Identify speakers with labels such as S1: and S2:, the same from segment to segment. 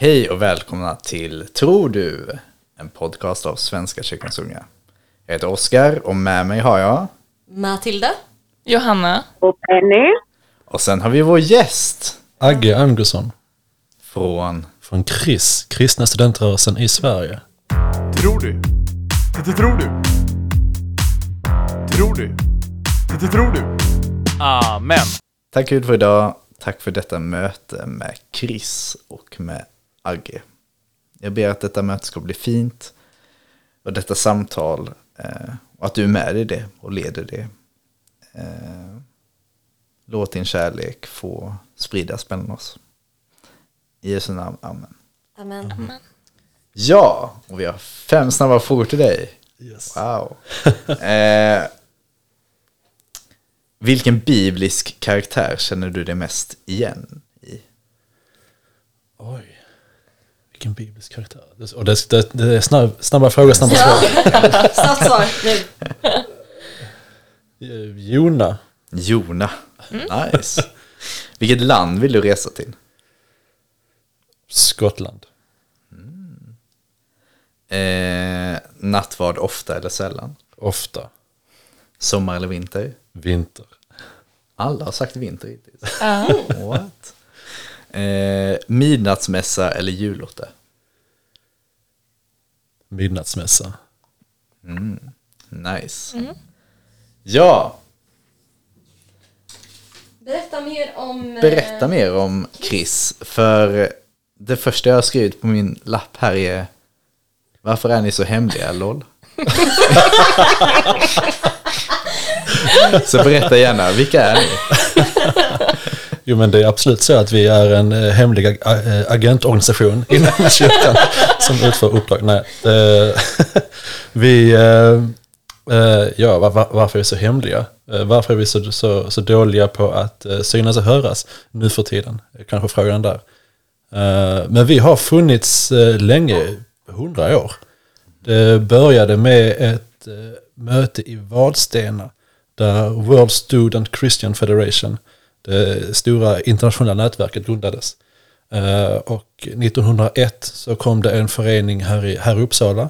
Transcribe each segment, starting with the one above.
S1: Hej och välkomna till Tror du? En podcast av Svenska kyrkans unga. Jag heter Oskar och med mig har jag
S2: Matilda.
S3: Johanna.
S4: Och Penny.
S1: och sen har vi vår gäst
S5: Agge Andersson
S1: från
S5: från KRIS, Kristna studentrörelsen i Sverige.
S6: Tror du? Det tror du? Tror du? Det tror du? Amen.
S1: Tack Gud för idag. Tack för detta möte med Chris och med Agge. Jag ber att detta möte ska bli fint och detta samtal eh, och att du är med i det och leder det. Eh, låt din kärlek få spridas mellan oss. I Jesu namn, amen.
S2: Amen.
S1: Ja, och vi har fem snabba frågor till dig. Wow. Eh, vilken biblisk karaktär känner du dig mest igen i?
S5: Oj, vilken biblisk karaktär. Det- Och det, det, det är snabb, snabba frågor, snabba svar.
S2: Snabbt svar nu.
S5: Eh, Jona,
S1: Jona. Nice. Vilket land vill du resa till?
S5: Skottland.
S1: Eh, nattvard ofta eller sällan?
S5: Ofta.
S1: Sommar eller vinter?
S5: Vinter.
S1: Alla har sagt vinter hittills. What? Eh, midnattsmässa eller julotta?
S5: Midnattsmässa.
S1: Nice. Ja,
S2: Berätta mer om... eh,
S1: berätta mer om Chris. För det första jag har skrivit på min lapp här är Varför är ni så hemliga, LOL? så berätta gärna, vilka är ni?
S5: Jo men det är absolut så att vi är en eh, hemlig ag- eh, agentorganisation inom kyrkan som utför uppdrag. Nej, eh, vi, eh, eh ja var, var, varför är vi så hemliga? Varför är vi så, så, så dåliga på att synas och höras nu för tiden? Kanske frågan där. Eh, men vi har funnits eh, länge, hundra år. Det började med ett möte i Vadstena där World Student Christian Federation, det stora internationella nätverket, grundades. Eh, och 1901 så kom det en förening här i, här i Uppsala.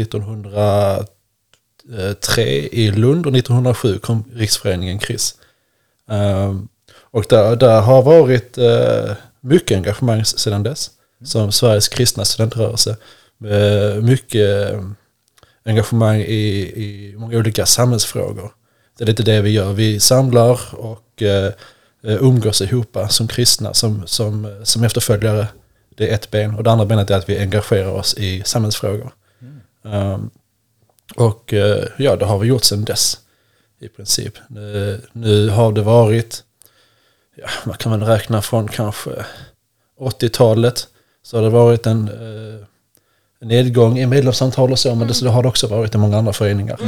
S5: 1903 i Lund och 1907 kom Riksföreningen KRIS. Eh, och där, där har varit eh, mycket engagemang sedan dess. Som Sveriges kristna studentrörelse. Eh, mycket eh, engagemang i, i många olika samhällsfrågor. Det är lite det vi gör. Vi samlar och eh, eh, umgås ihop som kristna, som, som, som efterföljare. Det är ett ben. Och det andra benet är att vi engagerar oss i samhällsfrågor. Um, och eh, ja, det har vi gjort sedan dess. I princip. Nu, nu har det varit, ja, man kan väl räkna från kanske 80-talet. Så har det varit en eh, nedgång i medlemsantal och så, men det, det har det också varit i många andra föreningar.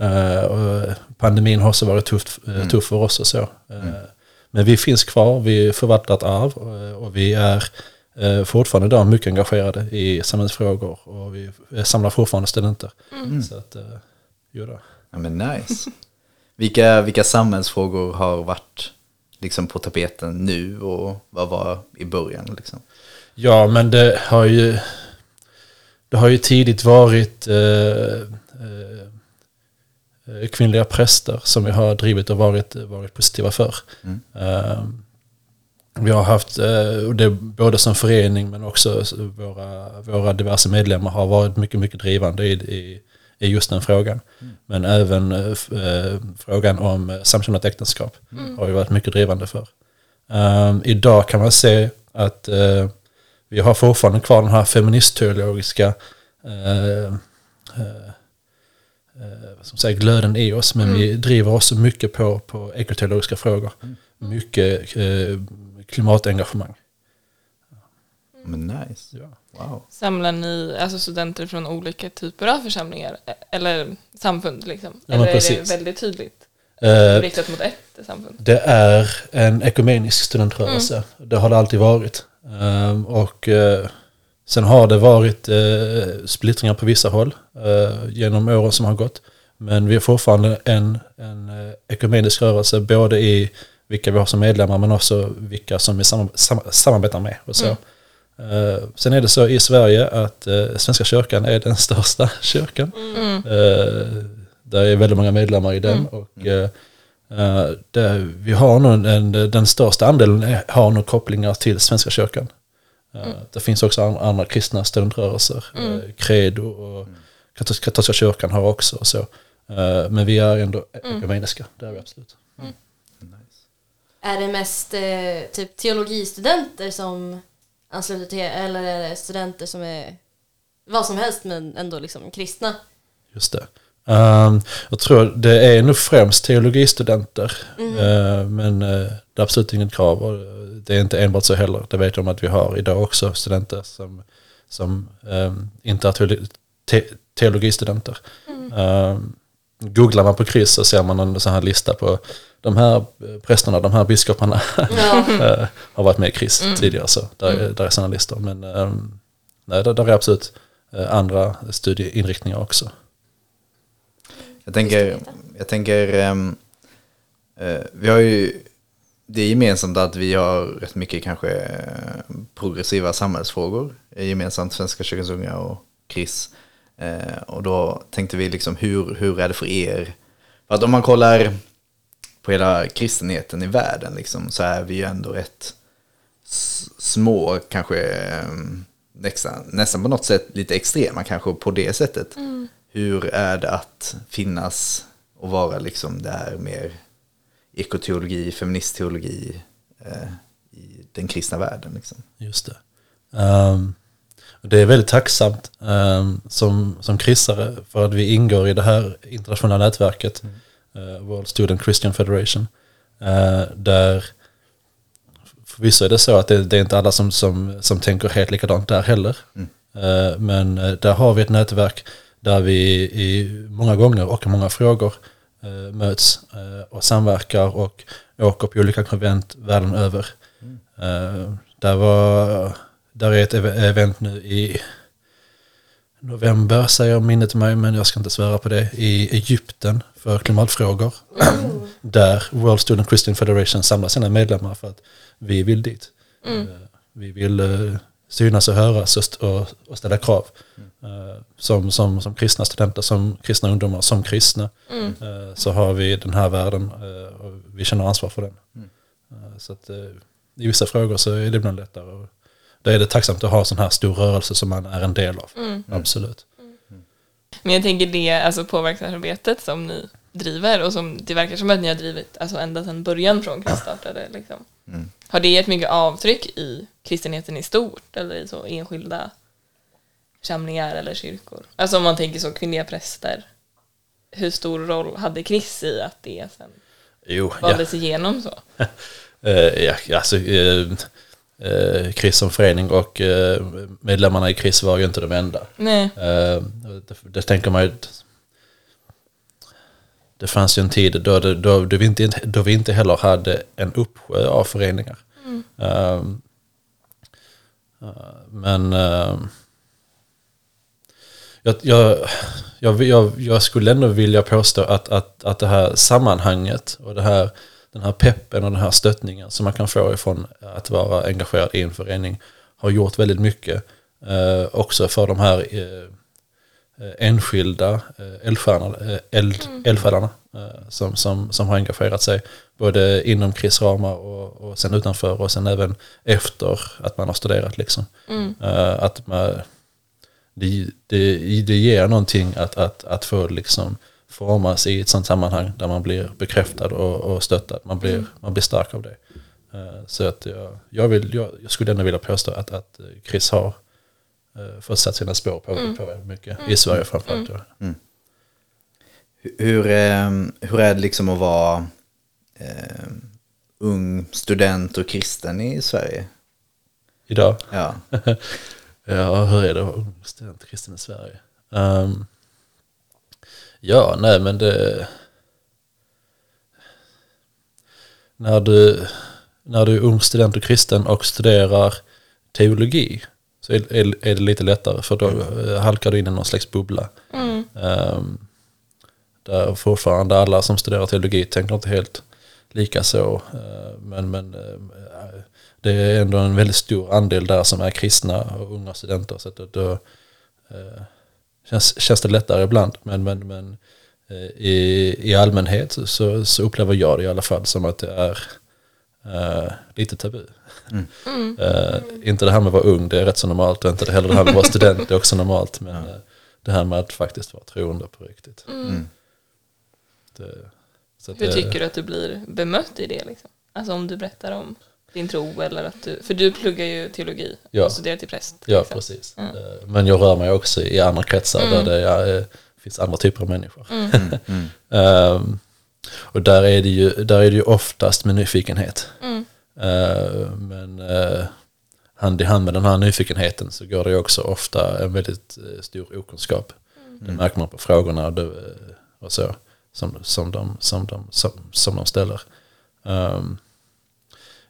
S5: Eh, och pandemin har också varit tufft, eh, tuff för oss och så. Eh, Men vi finns kvar, vi förvaltar ett arv och, och vi är eh, fortfarande idag mycket engagerade i samhällsfrågor och vi eh, samlar fortfarande studenter. Så att, eh, jo då.
S1: Ja, men nice. Vilka, vilka samhällsfrågor har varit liksom på tapeten nu och vad var i början? Liksom?
S5: Ja, men det har ju, det har ju tidigt varit eh, eh, eh, kvinnliga präster som vi har drivit och varit, varit positiva för. Eh, vi har haft, eh, och det både som förening men också våra, våra diverse medlemmar har varit mycket, mycket drivande i, i, i just den frågan. Men även eh, eh, frågan om eh, samkönat äktenskap har vi varit mycket drivande för. Um, idag kan man se att eh, vi har fortfarande kvar den här feministteologiska eh, eh, eh, man säga, glöden i oss. Men vi driver också mycket på, på ekoteologiska frågor. Mycket eh, klimatengagemang.
S1: Men nice.
S5: Ja.
S1: Wow.
S3: Samlar ni alltså studenter från olika typer av församlingar? e- Eller samfund liksom?
S5: Ja,
S3: Eller är det
S5: precis.
S3: väldigt tydligt
S5: Eh,
S3: riktat mot ett samfund?
S5: Det är en ekumenisk studentrörelse. Det har det alltid varit. Ehm, och eh, sen har det varit eh, splittringar på vissa håll eh, genom åren som har gått. Men vi är fortfarande en, en eh, ekumenisk rörelse både i vilka vi har som medlemmar men också vilka som vi sam, sam, samarbetar med och så. Eh, sen är det så i Sverige att eh, Svenska kyrkan är den största kyrkan.
S3: Mm.
S5: Eh, där är väldigt många medlemmar i den. Och, eh, vi har nog en, den största andelen har nog kopplingar till Svenska kyrkan. Eh, Det finns också an- andra kristna studentrörelser.
S3: Mm.
S5: Eh, Credo och katolska, katolska kyrkan har också. Och så. Eh, men vi är ändå
S3: Mm.
S5: ekumeniska, det är vi absolut.
S2: Är det mest typ teologistudenter som ansluter till er, eller är det studenter som är vad som helst men ändå liksom kristna?
S5: Just det. Ehm, jag tror det är nog främst teologistudenter. Eh, men uh, det är absolut inget krav. Och det är inte enbart så heller. Det vet jag om att vi har idag också studenter som, som ehm, inte är teolo- te teologistudenter. Ehm, googlar man på kryss så ser man en sån här lista på de här eh, prästerna, de här biskoparna eh, har varit med i KRIS tidigare. Så där, är- där är sådana listor. Men nej, där, där är absolut andra studieinriktningar också.
S1: Jag tänker, jag tänker ehm, eh, vi har ju, det är gemensamt att vi har rätt mycket kanske eh, progressiva samhällsfrågor, gemensamt Svenska kyrkans unga och KRIS. Eh, och då tänkte vi liksom hur, hur är det för er? För att om man kollar på hela kristenheten i världen liksom, så är vi ju ändå rätt små, kanske eh, nästan, nästan på något sätt lite extrema kanske på det sättet. Hur är det att finnas och vara liksom där mer ekoteologi, feministteologi eh, i den kristna världen? Liksom.
S5: Just det. Och det är väldigt tacksamt ehm, som, som kristare för att vi ingår i det här internationella nätverket, eh, World Student Christian Federation, eh, där förvisso är det så att det, det är inte alla som, som, som tänker helt likadant där heller. Eh, men eh, där har vi ett nätverk där vi i många gånger och i många frågor eh, möts eh, och samverkar och åker på olika konvent världen över. Eh, där, var, där är ett ev- event nu i november, säger minnet mig, men jag ska inte svära på det, i Egypten för klimatfrågor. där World Student Christian Federation samlar sina medlemmar för att vi vill dit. Eh, Vi vill eh, synas och höras och, och, och ställa krav. Eh, Som, som, som kristna studenter, som kristna ungdomar, som kristna. eh, Så har vi den här världen eh, och vi känner ansvar för den. Eh, Så att i vissa frågor så är det ibland lättare. Och då är det tacksamt att ha en sån här stor rörelse som man är en del av. Absolut.
S3: Men jag tänker det alltså påverkansarbetet som ni driver och som det verkar som att ni har drivit alltså ända sedan början från kriststartade. Liksom. Har det gett mycket avtryck i kristenheten i stort eller i så enskilda församlingar eller kyrkor? Alltså om man tänker så kvinnliga präster. Hur stor roll hade Chris i att det sen
S5: Jo, ja.
S3: valdes igenom så?
S5: Eh, ja, alltså, eh, eh, KRIS som förening och medlemmarna i KRIS var ju inte de enda.
S3: Nej.
S5: Det, det tänker man ju... Det fanns ju en tid då, det, då, då, vi inte, då vi inte heller hade en uppsjö av föreningar. Eh, eh, men eh, jag, jag, jag, jag, skulle ändå vilja påstå att, att, att det här sammanhanget och det här, den här peppen och den här stöttningen som man kan få ifrån att vara engagerad i en förening har gjort väldigt mycket eh, också för de här eh, enskilda eh, eldsjärnorna, eh, eld, eldsjälarna eh, som, som, som har engagerat sig både inom krisramar och, och sen utanför och sen även efter att man har studerat. Liksom. Eh, att man, det, det, det ger någonting att, att, att få liksom formas i ett sånt sammanhang där man blir bekräftad och, och stöttad. Man blir, man blir stark av det. Eh, Så att jag, jag, vill, jag, jag skulle ändå vilja påstå att, att Chris har eh, fått satt sina spår på, på väldigt mycket. I Sverige framförallt. ja.
S1: Hur, hur, eh, hur är det liksom att vara eh, ung student och kristen i Sverige?
S5: Idag.
S1: Ja.
S5: Ja, hur är det att vara ung student kristen i Sverige? Ehm, ja, nej men det... När du, när du är ung student och kristen och studerar teologi så är, är, är det lite lättare för då eh, halkar du in i någon slags bubbla. Ehm, där fortfarande alla som studerar teologi tänker inte helt lika så. eh, Men, men eh, det är ändå en väldigt stor andel där som är kristna och unga studenter. Så då, då känns, känns det lättare ibland. Men, men, men i, i allmänhet så, så upplever jag det i alla fall som att det är eh, lite tabu. Eh, inte det här med att vara ung, det är rätt så normalt. Och inte det heller det här med att vara student, det är också normalt. Men eh, det här med att faktiskt vara troende på riktigt. Det, så att
S3: Hur
S5: det-
S3: tycker du att du blir bemött i det? Liksom? Alltså om du berättar om din tro eller att du, för du pluggar ju teologi
S5: Ja.
S3: och studerar till präst.
S5: Ja,
S3: liksom.
S5: precis. Eh, Men jag rör mig också i andra kretsar där det finns andra typer av människor. Och där är, det ju, där är det ju oftast med nyfikenhet. Eh, men eh, hand i hand med den här nyfikenheten så går det ju också ofta en väldigt eh, stor okunskap. Det märker man på frågorna och, det, och så som, som, de, som, de, som, som de ställer. Ehm,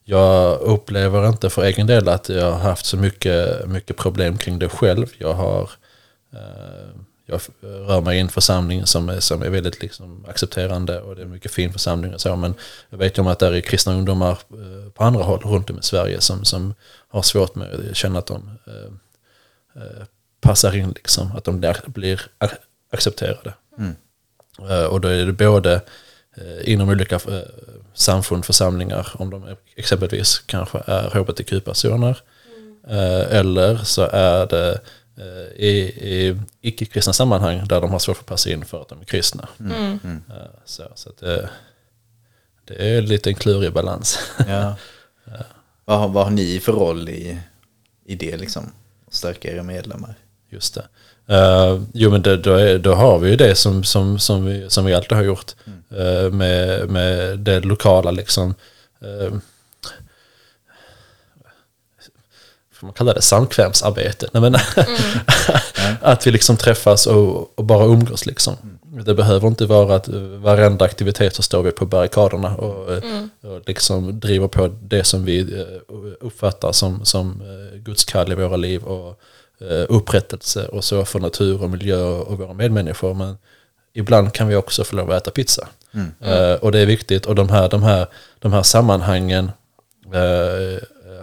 S5: jag upplever inte för egen del att jag har haft så mycket, mycket problem kring det själv. Jag har jag rör mig i en församling som är, som är väldigt liksom accepterande och det är en mycket fin församling och så. Men jag vet ju om att det är kristna ungdomar eh, på andra håll runt om i Sverige som, som har svårt med att känna att de eh, eh, passar in, liksom, att de blir, blir ac- accepterade. Eh, och då är det både eh, inom olika eh, samfund, församlingar, om de exempelvis kanske är hbtq-personer, eh, eller så är det eh, i, i icke-kristna sammanhang där de har svårt att passa in för att de är kristna. Eh, Så, så att det, det är lite en klurig balans.
S1: Ja. Vad, har, vad har ni för roll i, i det liksom? Att stärka era medlemmar?
S5: Just det. Eh, jo men det, då, är, då har vi ju det som, som, som, vi, som vi alltid har gjort eh, med, med det lokala liksom. Uh, får man kalla det samkvämsarbete? Nej, men, att vi liksom träffas och, och bara umgås liksom. Det behöver inte vara att varenda aktivitet så står vi på barrikaderna och, eh, och liksom driver på det som vi eh, uppfattar som, som eh, Guds kall i våra liv och eh, upprättelse och så för natur och miljö och våra medmänniskor. Men ibland kan vi också få lov att äta pizza. Eh, och det är viktigt och de här, de här, de här sammanhangen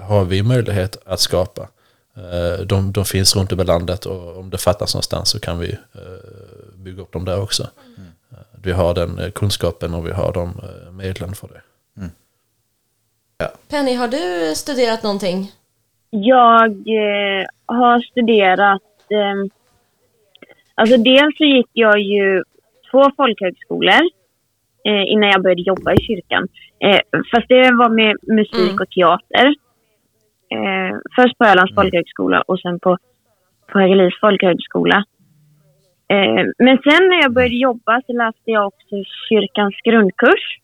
S5: har vi möjlighet att skapa. Eh, de, de finns runt om i landet och om det fattas någonstans så kan vi eh, bygga upp dem där också. Eh, vi har den kunskapen och vi har de medlen för det.
S2: Penny, har du studerat någonting?
S4: Jag eh, har studerat... Eh, alltså dels så gick jag ju två folkhögskolor eh, innan jag började jobba i kyrkan. Eh, fast det var med musik och teater. Eh, först på Ölands folkhögskola och sen på, på Hägglunds folkhögskola. Eh, men sen när jag började jobba så läste jag också kyrkans grundkurs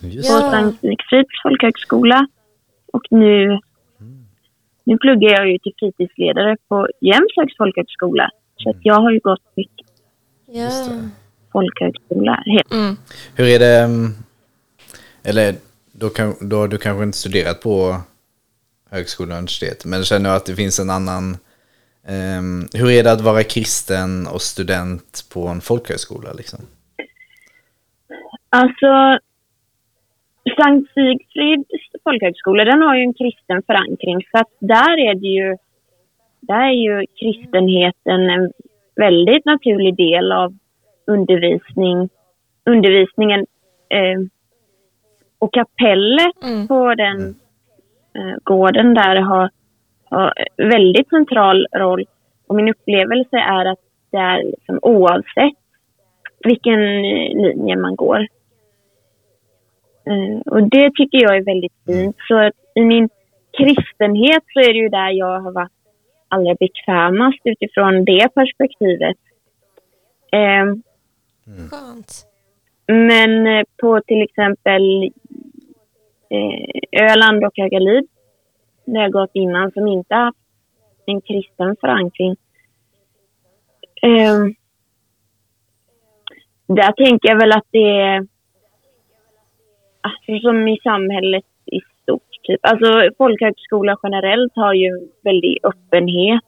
S1: Just
S4: på. Sankt Sigfrids folkhögskola. Och nu, nu pluggar jag ju till fritidsledare på Jämshögs folkhögskola. Så att jag har ju gått mycket
S2: Ja.
S4: folkhögskola. Helt.
S3: Mm.
S1: Hur är det, mm, eller då, kan, då har du kanske inte studerat på högskola och universitet, men känner du att det finns en annan, Um, hur är det att vara kristen och student på en folkhögskola liksom?
S4: Alltså, Sankt Sigfrids folkhögskola, den har ju en kristen förankring. Så att där är det ju, där är ju kristenheten en väldigt naturlig del av undervisning, undervisningen. Eh, och kapellet på den eh, gården där har, har väldigt central roll. Och min upplevelse är att det är liksom oavsett vilken eh, linje man går. Eh, och det tycker jag är väldigt fint. Så att i min kristenhet så är det ju där jag har varit allra bekvämast utifrån det perspektivet. Eh,
S2: Skönt.
S4: men eh, på till exempel eh, Öland och Högalid, där jag gått innan, som inte haft en kristen förankring. Eh, där tänker jag väl att det är alltså, som i samhället i stort. Typ. Alltså folkhögskola generellt har ju en väldig öppenhet.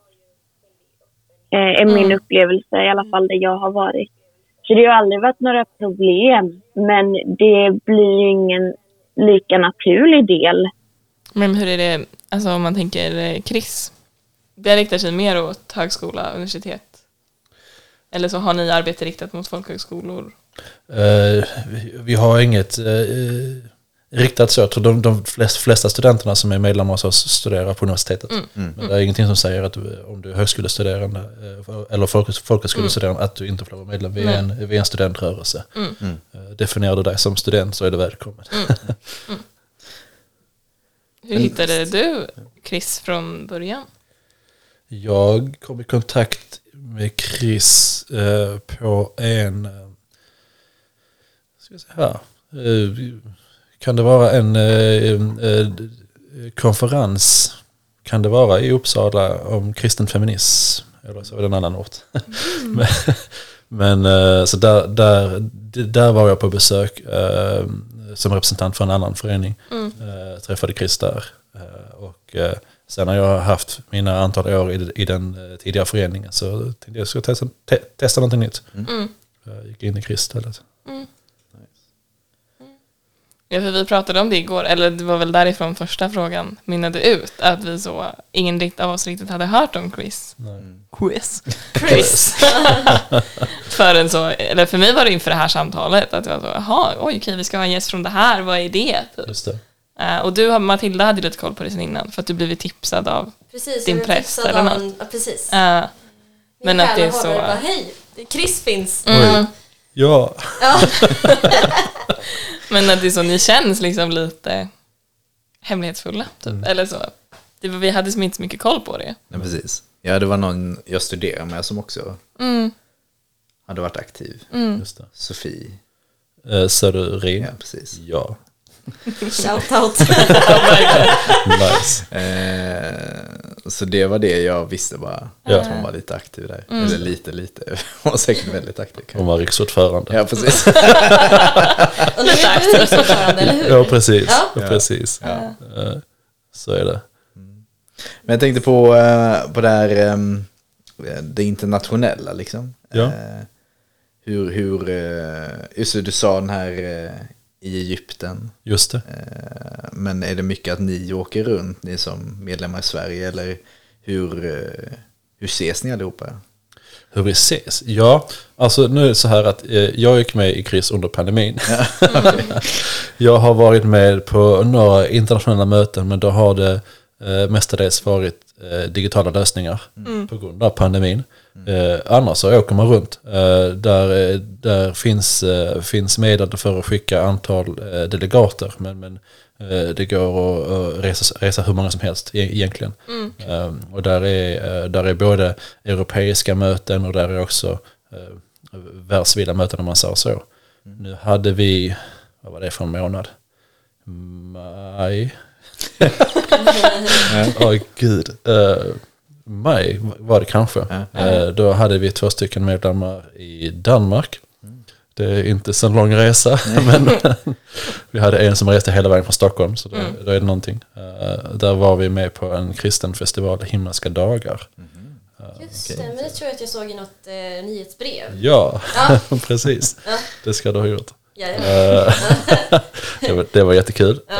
S4: Eh, är min upplevelse, i alla fall där jag har varit. Så det har aldrig varit några problem. Men det blir ju ingen lika naturlig del.
S3: Men hur är det, alltså om man tänker eh, KRIS? Det riktar sig mer åt högskola, universitet. Eller så har ni arbete riktat mot folkhögskolor?
S5: Eh, vi, vi har inget eh, riktat så. Jag tror de, de flest, flesta studenterna som är medlemmar hos oss studerar på universitetet. Men det är ingenting som säger att du, om du är högskolestuderande eh, eller folk, folkhögskolestuderande att du inte får vara medlem. Vi är en, vi är en studentrörelse. Eh, Definierar du dig som student så är du välkommen.
S3: Hur hittade du Chris från början?
S5: Jag kom i kontakt med Chris eh, på en... Ska jag säga här. Kan det vara en eh, eh, konferens? Kan det vara i Uppsala om kristen feminism? Eller så är det en annan ort. men men eh, så där, där, där var jag på besök eh, som representant för en annan förening. Eh, träffade Chris där. Eh, och sen har jag haft mina antal år i, i den tidigare föreningen så tänkte jag skulle testa, te, testa någonting nytt. Jag gick in i Chris istället.
S3: Ja, för vi pratade om det igår, eller det var väl därifrån första frågan mynnade ut, att vi så, ingen rikt av oss riktigt hade hört om Chris. Quiz. Chris. Förrän så, eller för mig var det inför det här samtalet, att jag så, jaha, oj, okej, vi ska ha en gäst från det här, vad är det?
S5: Just det.
S3: Eh, och du, Matilda, hade lite koll på det sen innan, för att du blivit tipsad av,
S2: Precis,
S3: Din präst eller något.
S2: en- Ja, precis.
S3: eh, men att det är så...
S2: Bara, Hej, Chris finns.
S3: Mm.
S5: Ja,
S3: Men att det är så, ni känns liksom lite hemlighetsfulla, typ. Eller så. Det, var- vi hade som inte så mycket koll på det.
S1: Ja, precis. Ja, det var någon jag studerade med som också
S3: Mm.
S1: hade varit aktiv.
S5: just det.
S1: Sofie.
S5: Eh, Söderin.
S1: Ja, precis.
S5: Ja,
S2: Shout out.
S5: nice.
S1: Eh, så det var det jag visste bara.
S5: Ja.
S1: Att hon var lite aktiv där. Eller lite, lite. Hon var säkert väldigt aktiv.
S5: Hon var riksordförande.
S1: Ja, precis.
S2: Och nu är du riksordförande, eller hur?
S5: Ja, precis.
S2: Ja.
S5: Ja. precis. Eh, Så är det.
S1: Men jag tänkte på, eh, på det här ehm, det internationella liksom.
S5: Ja.
S1: Eh, hur, hur eh, just det, du sa den här eh, i Egypten.
S5: Just det.
S1: Eh, Men är det mycket att ni åker runt, ni som medlemmar i Sverige, eller hur, eh, hur ses ni allihopa?
S5: Hur vi ses? Ja, alltså nu är det så här att eh, jag gick med i KRIS under pandemin. jag har varit med på några internationella möten men då har det mestadels varit digitala lösningar på grund av pandemin. Eh, annars så åker man runt. Eh, där eh, där finns, eh, finns medel för att skicka antal eh, delegater men, men eh, det går att, att resa, resa hur många som helst e- egentligen. Eh, och där är, eh, där är både europeiska möten och där är också eh, världsvida möten om man säger så. Nu hade vi, vad var det för en månad? Maj? Åh gud. Eh, maj var det kanske. Eh, då hade vi två stycken medlemmar i Danmark. Det är inte så lång resa, men vi hade en som reste hela vägen från Stockholm, så då, då är det någonting. Eh, där var vi med på en kristen festival, Himmelska dagar.
S2: Just det, men det tror jag att jag såg i något eh, nyhetsbrev.
S5: Ja,
S2: Ja.
S5: precis.
S2: Ja.
S5: Det ska du ha gjort.
S2: Ja.
S5: Eh, det, var, det var jättekul. Eh,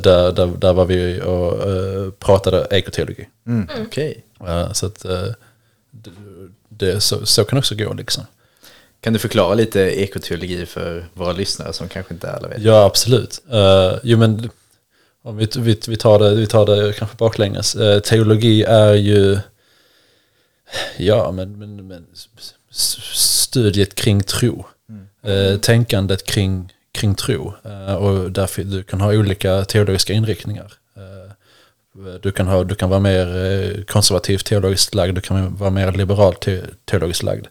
S5: där, där, där var vi och eh, pratade ekoteologi.
S1: Mm. Okej.
S5: Eh, så att, eh, det, så, så kan också gå liksom.
S1: Kan du förklara lite ekoteologi för våra lyssnare som kanske inte alla vet?
S5: Ja, absolut. Uh, jo, men om vi, vi, vi, tar det, vi tar det kanske baklänges. Eh, teologi är ju, ja, men, men, men studiet kring tro. Eh, tänkandet kring, kring tro. Eh, och därför du kan ha olika teologiska inriktningar. Du, kan ha, du kan vara mer eh, konservativt teologiskt lagd, du kan vara mer liberalt te, teologiskt lagd.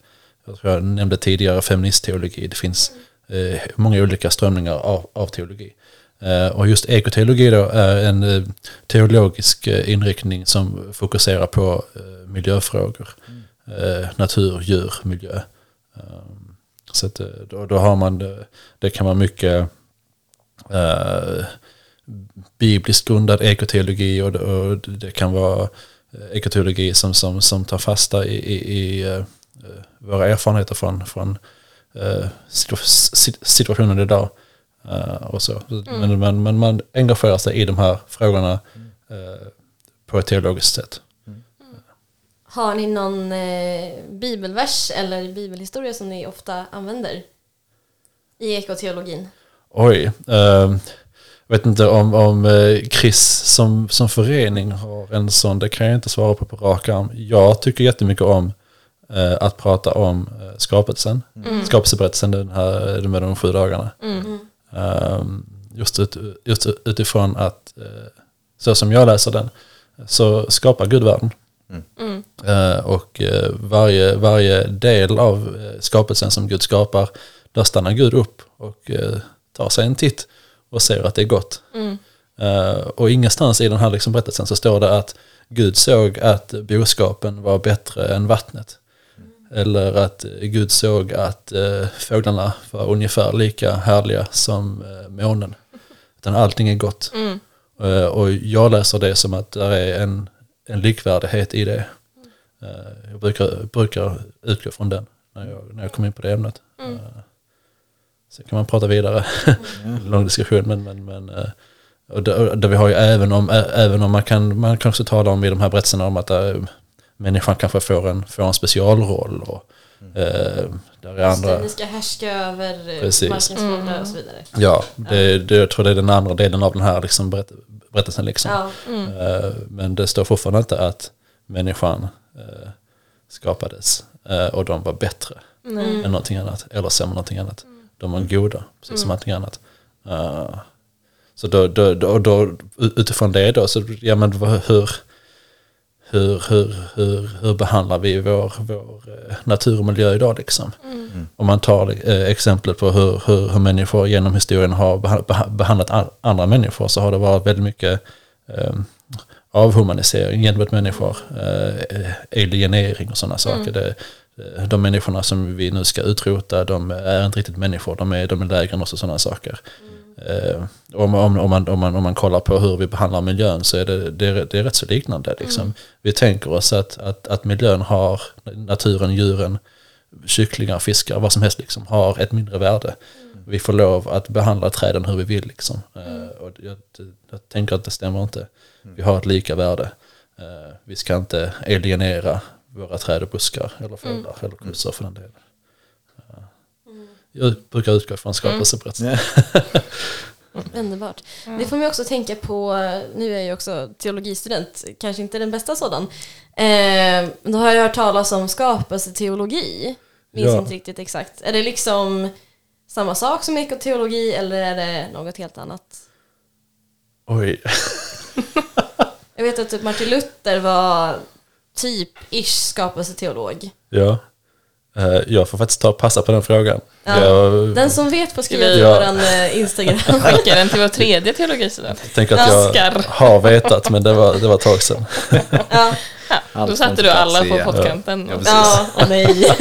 S5: Jag tror jag nämnde tidigare feministteologi. Det finns eh, många olika strömningar av, av teologi. Eh, och just ekoteologi då är en eh, teologisk eh, inriktning som fokuserar på eh, miljöfrågor. Eh, natur, djur, miljö. Eh, så att, eh, då, då har man, det, det kan vara mycket eh, bibliskt grundad ekoteologi och det, och det kan vara eh, ekoteologi som, som, som tar fasta i, i, i eh, våra erfarenheter från, från sit- situationen idag. eh, och så. Men, men, men man engagerar sig i de här frågorna eh, på ett teologiskt sätt.
S2: Har ni någon bibelvers eller bibelhistoria som ni ofta använder i ekoteologin?
S5: Oj. Jag vet inte om, om eh, KRIS som, som förening har en sån, det kan jag inte svara på på rak arm. Jag tycker jättemycket om eh, att prata om eh, skapelsen. Skapelseberättelsen, den här med de sju dagarna. Ehm, just, ut, just utifrån att, eh, så som jag läser den, så skapar Gud världen. Eh, och eh, varje, varje del av eh, skapelsen som Gud skapar, där stannar Gud upp och eh, tar sig en titt och ser att det är gott. Eh, och ingenstans i den här liksom berättelsen så står det att Gud såg att boskapen var bättre än vattnet. Eller att Gud såg att eh, fåglarna var ungefär lika härliga som eh, månen. Utan allting är gott. Eh, och jag läser det som att det är en, en likvärdighet i det. Eh, jag brukar, brukar utgå från den när jag, när jag kommer in på det ämnet. Eh, Sen kan man prata vidare, lång diskussion, men, men, men eh, och där, där vi har ju även om, även om man kan, man kan också tala om i de här berättelserna om att äh, människan kanske får en, får en specialroll och äh, där är andra,
S2: Ni ska härska över eh,
S5: Precis.
S2: markens fåglar och så vidare.
S5: ja, det, det, jag tror det är den andra delen av den här liksom berätt, berättelsen liksom.
S2: Ja.
S5: Eh, Men det står fortfarande inte att människan eh, skapades eh, och de var bättre än någonting annat. Eller sämre än någonting annat. De var goda, precis som allting annat. Eh, Så då, då, då, då, utifrån det då, så ja men hur, hur, hur, hur, hur behandlar vi vår, vår eh, natur och miljö idag liksom? Om man tar eh, exemplet på hur, hur, hur människor genom historien har beha- beha- behandlat andra människor så har det varit väldigt mycket eh, avhumanisering gentemot människor, eh, alienering och sådana saker. Det, eh, de människorna som vi nu ska utrota, de är inte riktigt människor, de är, de är lägre än oss och sådana saker. Eh, om, om, om, man, om, man, om man kollar på hur vi behandlar miljön så är det, det, är, det är rätt så liknande. Liksom. Vi tänker oss att, att, att miljön har, naturen, djuren, kycklingar, fiskar, vad som helst liksom, har ett mindre värde. Vi får lov att behandla träden hur vi vill. Liksom. Eh, och jag, jag tänker att det stämmer inte. Vi har ett lika värde. Eh, vi ska inte alienera våra träd och buskar eller fåglar eller kossor för den delen. Eh, Jag brukar utgå från skapelseberättelsen.
S2: Underbart. Det får mig också tänka på, nu är jag ju också teologistudent, kanske inte den bästa sådan. Eh, då har jag hört talas om skapelseteologi. Minns
S5: Ja.
S2: inte riktigt exakt. Är det liksom samma sak som ekoteologi eller är det något helt annat?
S5: Oj.
S2: Jag vet att typ Martin Luther var typ ish skapelseteolog.
S5: Ja. Eh, Jag får faktiskt ta och passa på den frågan.
S2: Ja.
S5: Jag
S2: Den som vet får skriva till
S5: Ja.
S2: eh, Instagram.
S3: Skicka den till vår tredje teologistudent.
S5: tänker att jag
S3: Oskar.
S5: har vetat, men det var, det var ett tag sedan.
S2: ja,
S3: Ja, då satte du alla på pottkanten.
S1: Ja,
S2: ja, åh nej.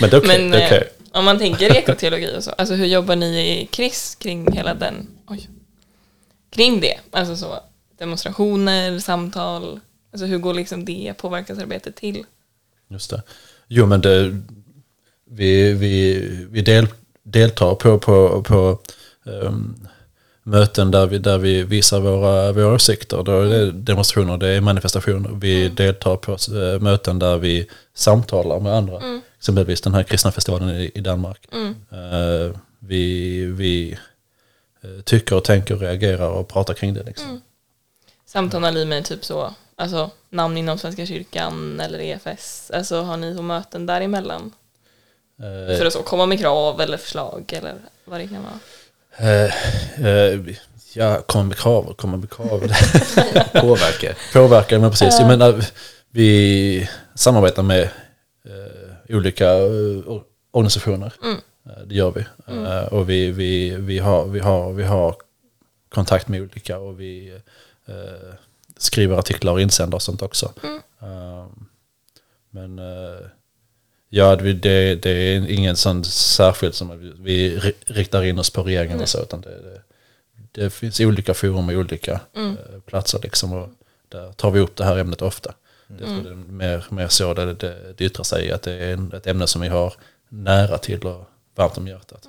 S5: Men det är okej. Okej.
S3: eh, om man tänker ekoteologi och så, alltså hur jobbar ni i KRIS kring hela den, oj, kring det? Alltså så demonstrationer, samtal, alltså hur går liksom det påverkansarbetet till?
S5: Just det. Jo, men det, vi, vi, vi del, deltar på, på, på ehm, möten där vi, där vi visar våra, våra åsikter. Då är det demonstrationer, det är manifestationer. Vi deltar på eh, möten där vi samtalar med andra. Exempelvis den här kristna festivalen i, i Danmark. Eh, vi vi eh, tycker och tänker och reagerar och pratar kring det. Liksom.
S3: Samtalar ni med typ så, alltså namn inom Svenska kyrkan eller EFS? Alltså har ni så möten däremellan?
S5: Eh,
S3: För att så komma med krav eller förslag eller vad det kan vara?
S5: Eh, eh, ja, kommer med krav, kommer med krav.
S1: Påverkar.
S5: Påverkar, men precis. Jag menar, vi samarbetar med eh, olika eh, or- organisationer. Eh, det gör vi. Eh, och vi, vi, vi, har, vi, har, vi har kontakt med olika och vi eh, skriver artiklar och insändare och sånt också. Eh, men eh, ja, det, det, är ingen sån särskild som att vi- vi ri- riktar in oss på regeringen och så, utan det, det, det finns olika forum och olika eh, platser liksom och där tar vi upp det här ämnet ofta. Det, tror jag det är mer, mer så det, det, det yttrar sig att det är en, ett ämne som vi har nära till och varmt om hjärtat.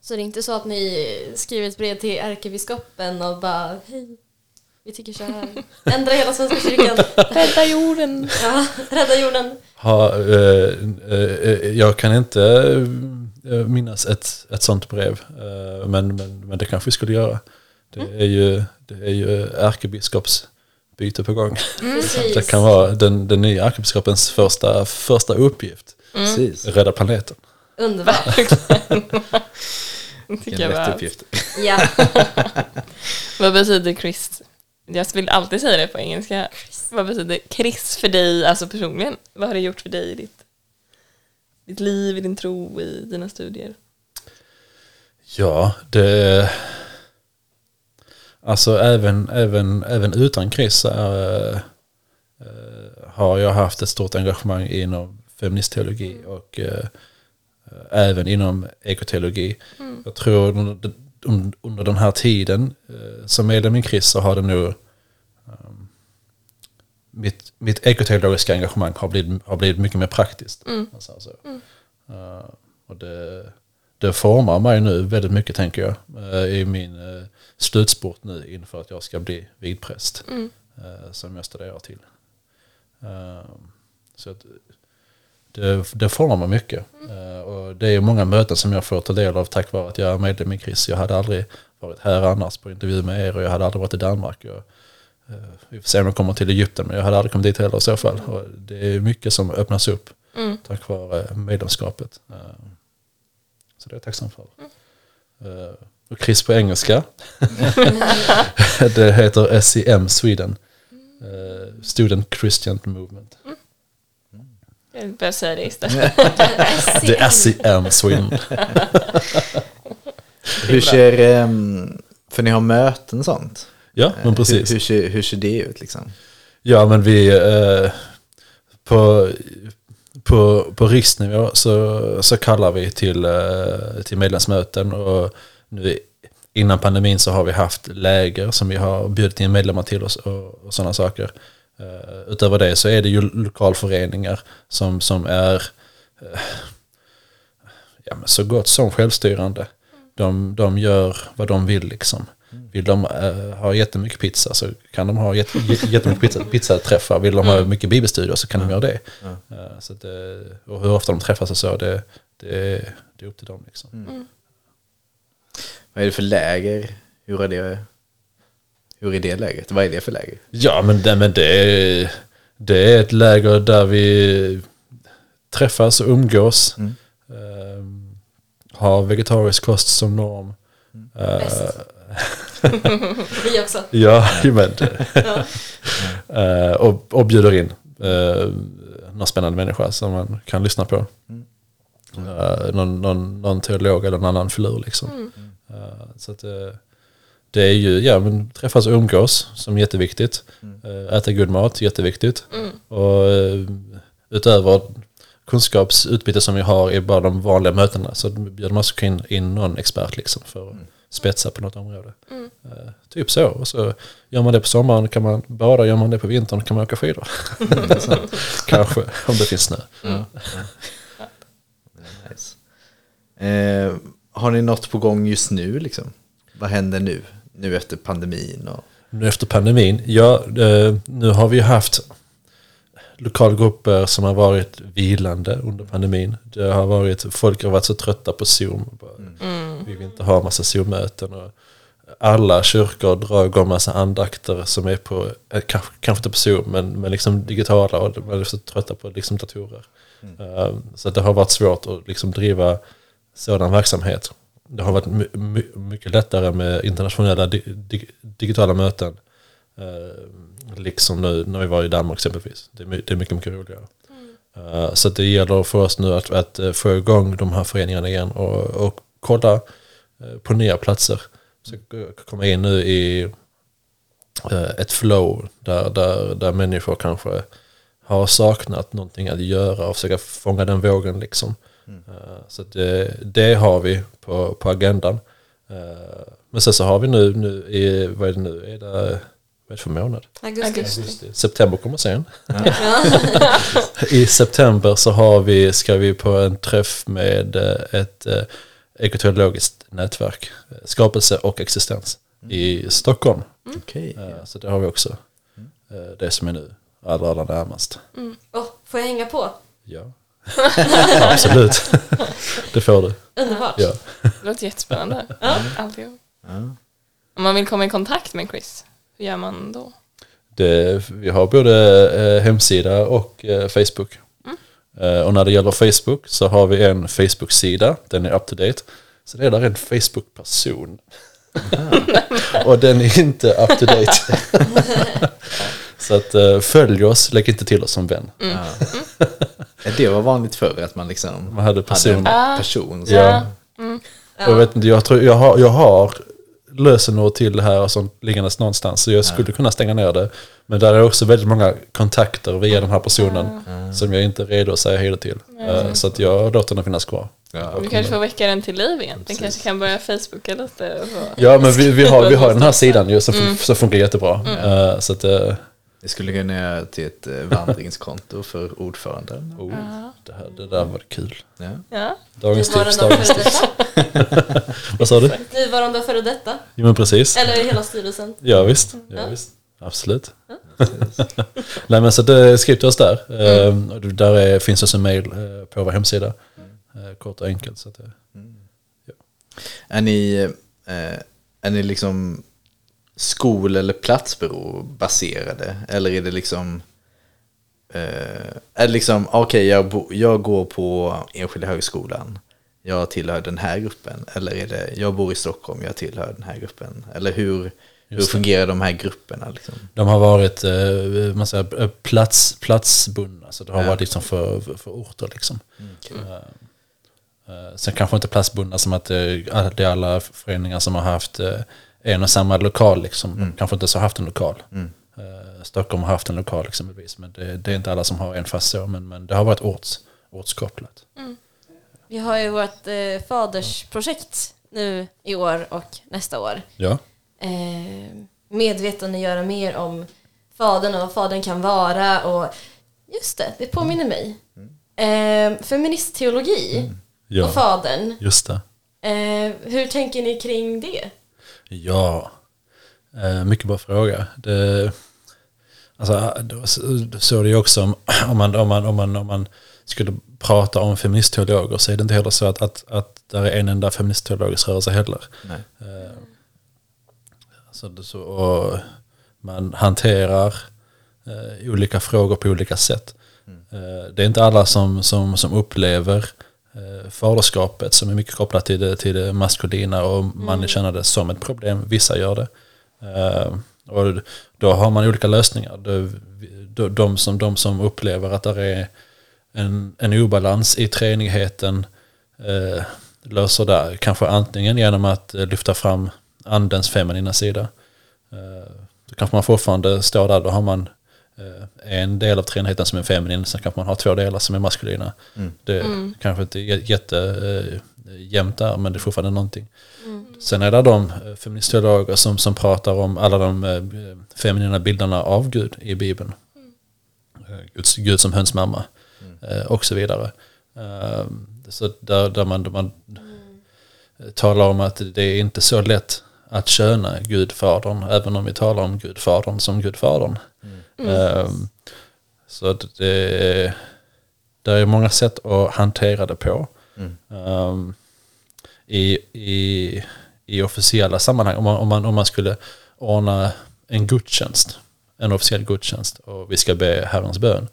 S2: Så det är inte så att ni skriver ett brev till ärkebiskopen och bara hej, vi tycker så här. Ändra hela Svenska kyrkan.
S3: Rädda jorden!
S2: Ja, rädda jorden.
S5: Ha, eh, eh, jag kan inte eh, minnas ett, ett sånt brev, eh, men, men, men det kanske vi skulle göra. Det är ju, det är ju ärkebiskopsbyte på gång.
S2: Precis.
S5: Det kan vara den, den nya ärkebiskopens första, första uppgift.
S1: Precis.
S5: Rädda planeten.
S2: Underbart.
S1: Vilken lätt uppgift.
S2: Ja.
S3: Vad betyder Chris? Jag vill alltid säga det på engelska. Vad betyder Chris för dig, alltså personligen? Vad har det gjort för dig i ditt, ditt liv, i din tro, i dina studier?
S5: Ja, det... Alltså även, även, även utan Chris äh, har jag haft ett stort engagemang inom feministteologi och äh, även inom ekoteologi. Jag tror under, un- under den här tiden äh, som medlem i Chris så har det nog ehm, mitt, mitt ekoteologiska engagemang har blivit, har blivit mycket mer praktiskt. om man säger så. Eh, och det, det formar mig nu väldigt mycket tänker jag eh, i min slutspurt nu inför att jag ska bli vigpräst eh, som jag studerar till. Eh, så att det, det formar mycket. Eh, och det är många möten som jag får ta del av tack vare att jag är medlem i KRIS. Jag hade aldrig varit här annars på intervju med er och jag hade aldrig varit i Danmark. Jag, eh, vi får se om jag kommer till Egypten men jag hade aldrig kommit dit heller i så fall. Och det är mycket som öppnas upp tack vare medlemskapet. Eh, Så det är jag tacksam för. Eh, Och Chris på engelska. det heter SEM Sweden. Student Christian Movement.
S3: Jag börjar säga det istället.
S5: Det är SEM Sweden.
S1: Hur ser, ehm, för ni har möten och sånt?
S5: Ja, men precis.
S1: Hur, hur, ser, hur ser det ut liksom?
S5: Ja, men vi eh, på, på, på riksnivå så, så kallar vi till, eh, till medlemsmöten och nu innan pandemin så har vi haft läger som vi har bjudit in medlemmar till oss och, och sådana saker. Eh, utöver det så är det ju lokalföreningar som, som är eh, ja, men så gott som självstyrande. De, de gör vad de vill liksom. Vill de eh, ha jättemycket pizza så kan de ha jätte, jätte- jättemycket pizza, pizzaträffar. Vill de ha mycket bibelstudier så kan de göra det. Så att, det- och hur ofta de träffas och så, det, det, det är upp till dem. Liksom.
S1: Vad är det för läger? Hur är det, hur är det läget? Vad är det för läger?
S5: Ja, men, det, men det, är, det är ett läger där vi träffas och umgås. Eh, har vegetarisk kost som norm. Eh,
S2: Bäst. Vi också.
S5: Ja, men det. Eh, och, och bjuder in uh, någon spännande människa som man kan lyssna på. Eh, någon, någon, någon teolog eller någon annan filur liksom. Eh, så att, eh, det är ju, ja men träffas och umgås som är jätteviktigt. Eh, äta god mat, jätteviktigt. Och uh, utöver kunskapsutbyte som vi har i bara de vanliga mötena så bjuder man också in, in någon expert liksom för att spetsa på något område. Eh, typ så. Och så gör man det på sommaren kan man bada, gör man det på vintern kan man åka skidor. Kanske, om det finns snö.
S1: Nice. Eh, har ni något på gång just nu liksom? Vad händer nu? Nu efter pandemin och...
S5: Nu efter pandemin, ja, eh, nu har vi haft lokalgrupper som har varit vilande under pandemin. Det har varit, folk har varit så trötta på Zoom. Bara, Vi vill inte ha massa Zoom-möten. Och alla kyrkor drar igång massa andakter som är på, eh, kanske, kanske inte på Zoom, men, men liksom digitala och man är så trötta på liksom datorer. Eh, Så det har varit svårt att liksom driva sådan verksamhet. Det har varit my, my, mycket lättare med internationella di, di, digitala möten. Eh, liksom nu när vi var i Danmark exempelvis. Det är, my- det är mycket, mycket roligare. Eh, så det gäller för oss nu att, att eh, få igång de här föreningarna igen och, och kolla på nya platser. Så komma in nu i ett flow där, där, där människor kanske har saknat någonting att göra och försöka fånga den vågen liksom. Eh, Så att det, det har vi på, på agendan. Eh, Men sen så har vi nu, nu i, vad är det nu, är det, vad är det för månad?
S2: Augusti.
S5: September kommer sen. I september så har vi, ska vi på en träff med eh, ett, eh, ekoteologiskt nätverk, eh, skapelse och existens i Stockholm.
S1: Okej.
S5: Eh, Så det har vi också. Eh, Det som är nu allra, allra närmast.
S2: Åh, får jag hänga på?
S5: Ja, absolut. Det får du.
S2: Underbart.
S5: Ja.
S3: Det låter jättespännande. Alltihop. Om man vill komma i kontakt med Chris, hur gör man då?
S5: Det, vi har både eh, hemsida och eh, Facebook. Eh, och när det gäller Facebook så har vi en Facebook-sida, den är up to date. Så det är där en Facebook-person. och den är inte up to date. så att följ oss, lägg inte till oss som vän.
S1: Det var vanligt förr att man liksom
S5: Man hade person.
S1: en person. Så.
S5: Ja. Jag, vet inte, jag, tror, jag, har, jag har lösenord till det här sånt liggandes någonstans. Så jag skulle kunna stänga ner det. Men där är också väldigt många kontakter via den här personen. Som jag inte är redo att säga hej till. Eh, Så att jag låter den finnas kvar.
S3: Du kanske får väcka den till liv igen. Den kanske kan börja Facebooka lite.
S5: Ja men vi, vi, har, vi har den här sidan ju som, fun- som funkar jättebra. Eh, Så att, eh,
S1: Vi skulle kunna göra till ett eh, vandringskonto för ordföranden.
S5: oh, det, här, det där var kul.
S1: Ja.
S3: Ja.
S5: Dagens tips, dagens
S2: före
S5: tips.
S2: detta.
S5: Vad sa du?
S2: Nuvarande före detta.
S5: Jo men precis.
S2: Eller hela styrelsen.
S5: Ja visst. Ja, visst. Absolut. Nej men så det, skriv till oss där. Eh, och där är, finns också mail eh, på vår hemsida. Eh, Kort och enkelt. Så att, det-
S1: Är ni, eh, är ni liksom skol eller platsbyrå baserade? Eller är det liksom, eh, är det liksom, okej jag, bo, jag går på enskilda högskolan, jag tillhör den här gruppen. Eller är det, jag bor i Stockholm, jag tillhör den här gruppen. Eller hur, hur fungerar de här grupperna? Liksom?
S5: De har varit eh, man säger, eh, plats, platsbundna. Så det har varit liksom för, för, för orter liksom. Eh, eh, Sen kanske inte platsbundna som att det är det är alla föreningar som har haft en och samma lokal. Liksom. De kanske inte så har haft en lokal. Eh, Stockholm har haft en lokal exempelvis. Men det, det är inte alla som har en fast så. Men, men det har varit orts, ortskopplat.
S2: Vi har ju vårt eh, fadersprojekt nu i år och nästa år.
S5: Ja,
S2: Eh, medvetandegöra mer om fadern och vad fadern kan vara. Och just det, det påminner mig. Eh, feministteologi och
S5: ja
S2: fadern.
S5: just det.
S2: Eh, hur tänker ni kring det?
S5: Ja, eh, mycket bra fråga. Det, alltså, då så- så det ju också om, om, man, om, man, om, man, om man skulle prata om feministteologer så är det inte heller så att, att, att där är en enda feministteologisk rörelse heller.
S1: Nej.
S5: Eh, så, det- så, och man hanterar eh, olika frågor på olika sätt. Eh, det är inte alla som, som, som upplever faderskapet som är mycket kopplat till det, till det maskulina och man känner det som ett problem. Vissa gör det. Eh, och då har man olika lösningar. De, de, som, de som upplever att det är en, en obalans i treenigheten eh, löser det kanske antingen genom att eh, lyfta fram andens feminina sida. Eh, då kanske man fortfarande står där, då har man eh, en del av treenigheten som är feminin, sen kanske man har två delar som är maskulina. Det kanske inte är jätte eh, jämnt där, men det är fortfarande någonting. Sen är det de eh, feministteologer som, som pratar om alla de eh, feminina bilderna av Gud i Bibeln. Eh, Guds, Gud som hönsmamma eh, och så vidare. Eh, Så där, där man, där man eh, talar om att det är inte så lätt att köna Gudfadern, även om vi talar om Gudfadern som Gudfadern. Eh, Så att det, är- det är många sätt att hantera det på. Um, i, i, I officiella sammanhang, om man, om, man, om man skulle ordna en gudstjänst, en officiell gudstjänst och vi ska be Herrens bön,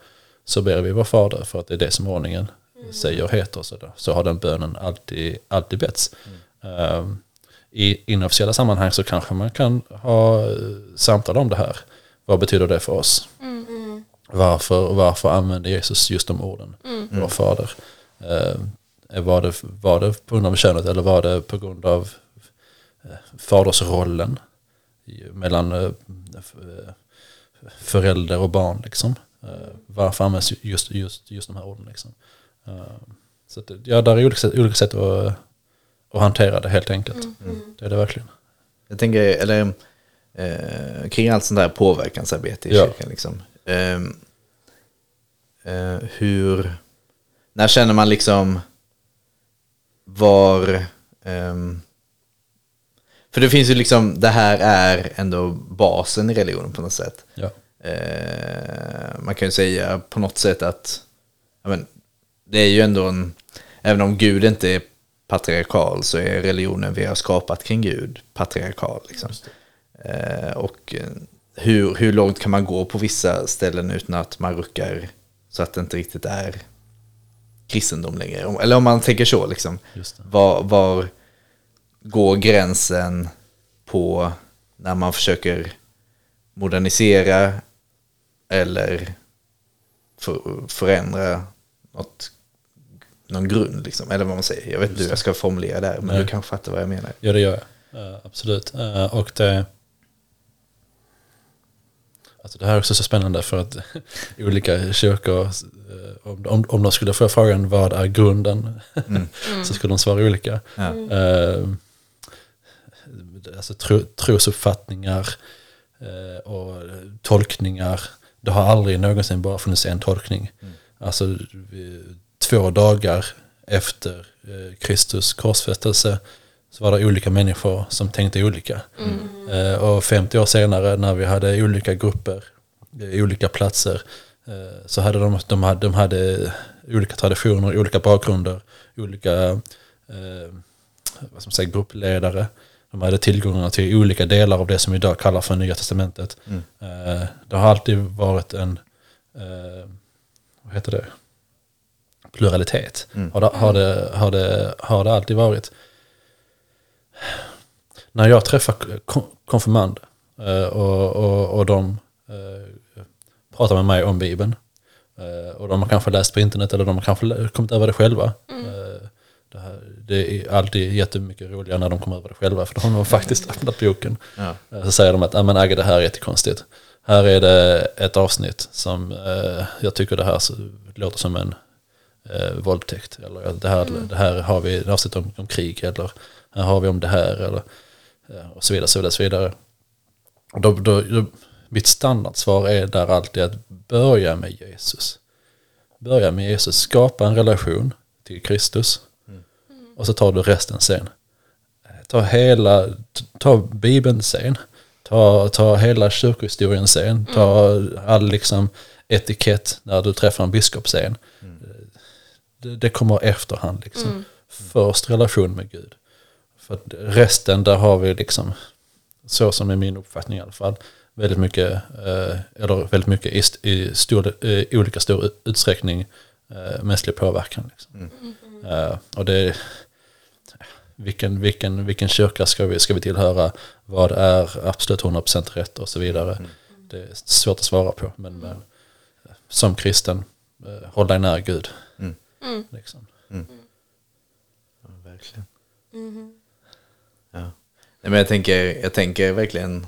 S5: så ber vi vår fader för att det är det som ordningen säger och heter. Så, då, så har den bönen alltid, alltid betts. Um, I inofficiella sammanhang så kanske man kan ha eh, samtal om det här. Vad betyder det för oss? Varför, varför använder Jesus just de orden? Vår fader. Eh, var, det, var det på grund av könet eller var det på grund av eh, fadersrollen mellan eh, förälder och barn? Liksom? Eh, varför används just, just, just de här orden? Liksom? Så att, ja, där är olika olika sätt att, att hantera det helt enkelt. Det är det verkligen.
S1: Jag tänker, eller eh, kring allt sånt där påverkansarbete i
S5: Ja.
S1: kyrkan. Liksom. Ehm, eh, hur, när känner man liksom var, ehm, för det finns ju liksom, det här är ändå basen i religionen på något sätt.
S5: Ja.
S1: Eh, man kan ju säga på något sätt att men, det är ju ändå en, även om Gud inte är patriarkal så är religionen vi har skapat kring Gud patriarkal. Liksom. Eh, och eh, hur, hur långt kan man gå på vissa ställen utan att man ruckar så att det inte riktigt är kristendom längre? Eller om man tänker så, liksom. Var, var går gränsen på när man försöker modernisera eller för, förändra något, någon grund, liksom. eller vad man säger. Jag vet inte hur jag ska formulera det här, men
S5: Nej.
S1: du kanske fattar vad jag menar.
S5: Ja, det gör jag. Eh, absolut. Eh, och det... Alltså det här är också så spännande för att olika kyrkor, eh, om, om, om de skulle få frågan vad är grunden, så skulle de svara olika.
S1: Ja.
S5: Eh, alltså tro, trosuppfattningar eh, och tolkningar. Det har aldrig någonsin bara funnits en tolkning. Alltså vi- två dagar efter eh, Kristus korsfästelse så var det olika människor som tänkte olika. Eh, och 50 år senare när vi hade olika grupper, eh, olika platser, så hade de, de, hade, de hade olika traditioner, olika bakgrunder, olika eh, vad ska man säga, gruppledare. De hade tillgångar till olika delar av det som vi idag kallar för Nya Testamentet. Eh, det har alltid varit en, eh, vad heter det, pluralitet. Har, det, har, det, har, det, har det alltid varit. När jag träffar kon- konfirmander eh, och, och, och de eh, pratar med mig om Bibeln. eh, Och de har kanske läst på internet eller de har kanske kommit över det själva. Eh, Det, här, det är alltid jättemycket roligare när de kommer över det själva för då har de faktiskt öppnat boken.
S1: Ja.
S5: Så säger de att, "Ah, men Agge det här är jättekonstigt. Här är det ett avsnitt som jag tycker det här så- låter som en eh, våldtäkt. Eller det här, det här har vi ett avsnitt om, om krig eller här har vi om det här eller eh, och så vidare. Så vidare, så vidare. Och då, då, då, mitt standardsvar är där alltid att börja med Jesus. Börja med Jesus, skapa en relation till Kristus och så tar du resten sen. Ta hela, ta Bibeln sen. Ta, ta hela kyrkohistorien sen. Ta all liksom etikett när du träffar en biskop sen. Det, det kommer efterhand liksom. Först relation med Gud. För att resten där har vi liksom, så som är min uppfattning i alla fall, väldigt mycket, eh, eller väldigt mycket i, st- i stor, i olika stor utsträckning eh, mänsklig påverkan. Liksom. Eh, och det vilken, vilken, vilken kyrka ska vi, ska vi tillhöra? Vad är absolut 100% rätt och så vidare. Det är svårt att svara på. Men, men som kristen, eh, håll dig nära Gud. Liksom.
S1: Ja, verkligen. Ja. Nej, men jag, tänker, jag tänker verkligen,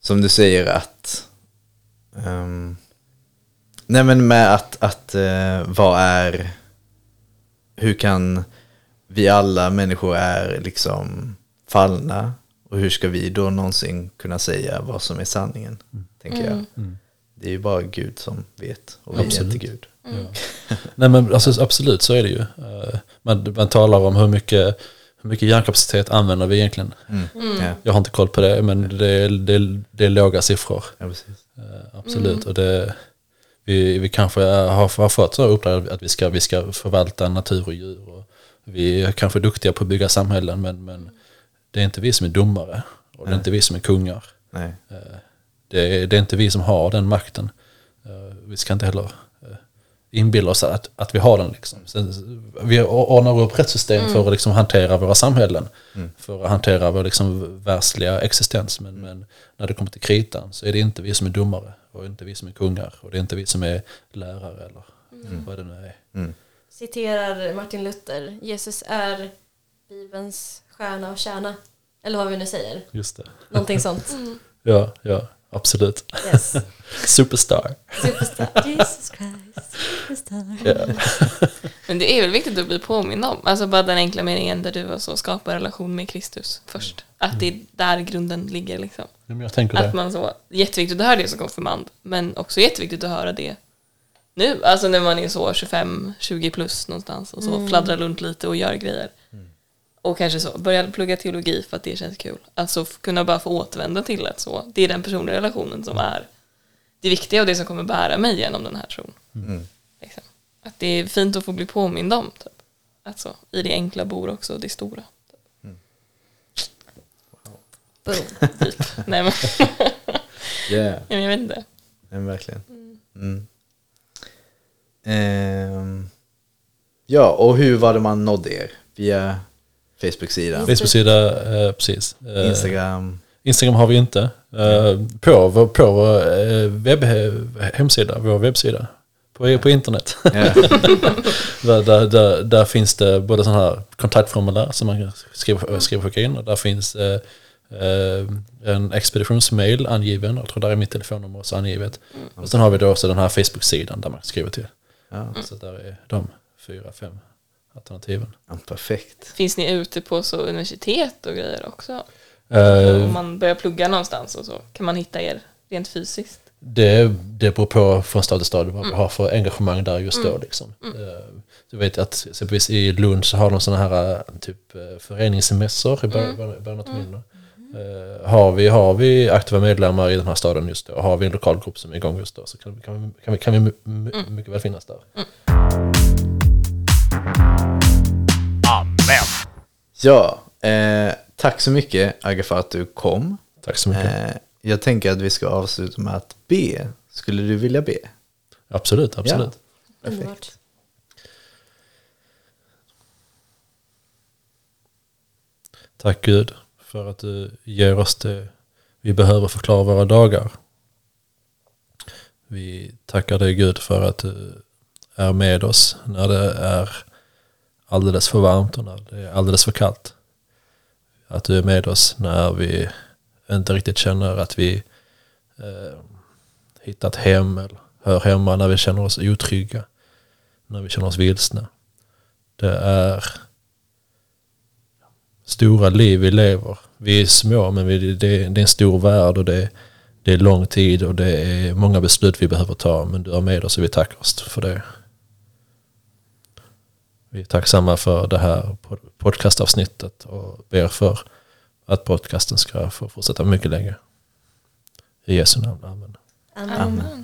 S1: som du säger, att... ehm, nej, men med att, att eh, vad är... Hur kan vi alla människor är liksom fallna? Och hur ska vi då någonsin kunna säga vad som är sanningen? Tänker jag. Det är ju bara Gud som vet. Och vi är
S5: Absolut.
S1: inte Gud.
S5: Nej men alltså, absolut så är det ju. Eh, Man, man talar om hur mycket, hur mycket hjärnkapacitet använder vi egentligen.
S1: Ja,
S5: Jag har inte koll på det men det är, det är, det är låga siffror.
S1: ja, precis.
S5: Eh, Absolut. Och det, vi, vi kanske har, har fått så uppdrag att vi ska, vi ska förvalta natur och djur. Och vi är kanske duktiga på att bygga samhällen men, men det är inte vi som är domare. Och det är inte vi som är kungar.
S1: Nej.
S5: Det är, det är inte vi som har den makten. Eh, Vi ska inte heller eh, inbilla oss att, att vi har den. Liksom. Sen, vi ordnar upp rättssystem för att liksom hantera våra samhällen. För att hantera vår liksom världsliga existens. Men, men när det kommer till kritan så är det inte vi som är domare. Och inte vi som är kungar. Och det är inte vi som är lärare eller vad det nu är.
S2: Citerar Martin Luther, Jesus är Bibelns stjärna och kärna. Eller vad vi nu säger.
S5: Just det.
S2: Någonting sånt.
S5: Ja, ja, absolut.
S2: Yes.
S5: Superstar.
S2: Superstar. Jesus Christ. Superstar.
S5: Ja.
S3: Men det är väl viktigt att bli påmind om. Alltså bara den enkla meningen där du alltså skapar relation med Kristus först. Att det är där grunden ligger liksom.
S5: Men jag tänker
S3: Att
S5: det.
S3: man så, jätteviktigt att höra det som konfirmand. Men också jätteviktigt att höra det nu. Alltså när man är så 25, 20 plus någonstans och så fladdrar runt lite och gör grejer. Och kanske så, börja plugga teologi för att det känns kul. Alltså kunna bara få återvända till att så, det är den personliga relationen som är det viktiga och det som kommer bära mig genom den här tron.
S1: Mm.
S3: Liksom. Att det är fint att få bli påmind om. Typ. Alltså, I det enkla bor också det stora.
S2: Boom.
S3: Typ. Nej, men,
S1: Yeah.
S3: jag vet inte.
S1: Men verkligen. Mm. Ehm, ja, och hur var det man nådde er? Via Facebook-sidan,
S5: Facebook-sida, eh, precis. Eh,
S1: Instagram?
S5: Instagram har vi inte. Eh, på vår, på vår eh, webb, hemsida, vår webbsida. På, på internet.
S1: Ja.
S5: där, där, där, där finns det både sådana här kontaktformulär som man kan skriva, skriva och skicka in. Och där finns eh, eh, en expeditionsmail angiven. Jag tror där är mitt telefonnummer också angivet. Och sen har vi då också den här Facebook-sidan där man skriva till.
S1: Ja,
S5: Så där är de fyra, fem alternativen.
S1: ja, perfekt.
S3: Finns ni ute på så universitet och grejer också?
S5: Eh,
S3: Om man börjar plugga någonstans och så, kan man hitta er rent fysiskt?
S5: Det, det beror på från stad till stad vad vi har för engagemang där just då. Liksom. Eh, Du vet att exempelvis i Lund så har de sådana här eh, typ föreningsmässor i början början- av terminen. Eh, Har vi, har vi aktiva medlemmar i den här staden just då, har vi en lokal grupp som är igång just då så kan, vi- kan, vi, kan, vi, kan vi my- my- mycket väl finnas där.
S1: Ja, eh, tack så mycket Agge för att du kom.
S5: Tack så mycket.
S1: Eh, jag tänker att vi ska avsluta med att be. Skulle du vilja be?
S5: Absolut, absolut.
S2: Underbart.
S5: Tack Gud för att du ger oss det vi behöver förklara våra dagar. Vi tackar dig Gud för att du är med oss när det är alldeles för varmt och när det är alldeles för kallt. Att du är med oss när vi inte riktigt känner att vi eh, hittat hem eller hör hemma, när vi känner oss otrygga, när vi känner oss vilsna. Det är stora liv vi lever. Vi är små men vi, det, det är en stor värld och det, det är lång tid och det är många beslut vi behöver ta. Men du är med oss och vi tackar oss för det. Vi är tacksamma för det här pod- podcastavsnittet och ber för att podcasten ska få fortsätta mycket länge. I Jesu namn, amen.
S2: Amen.
S1: Amen.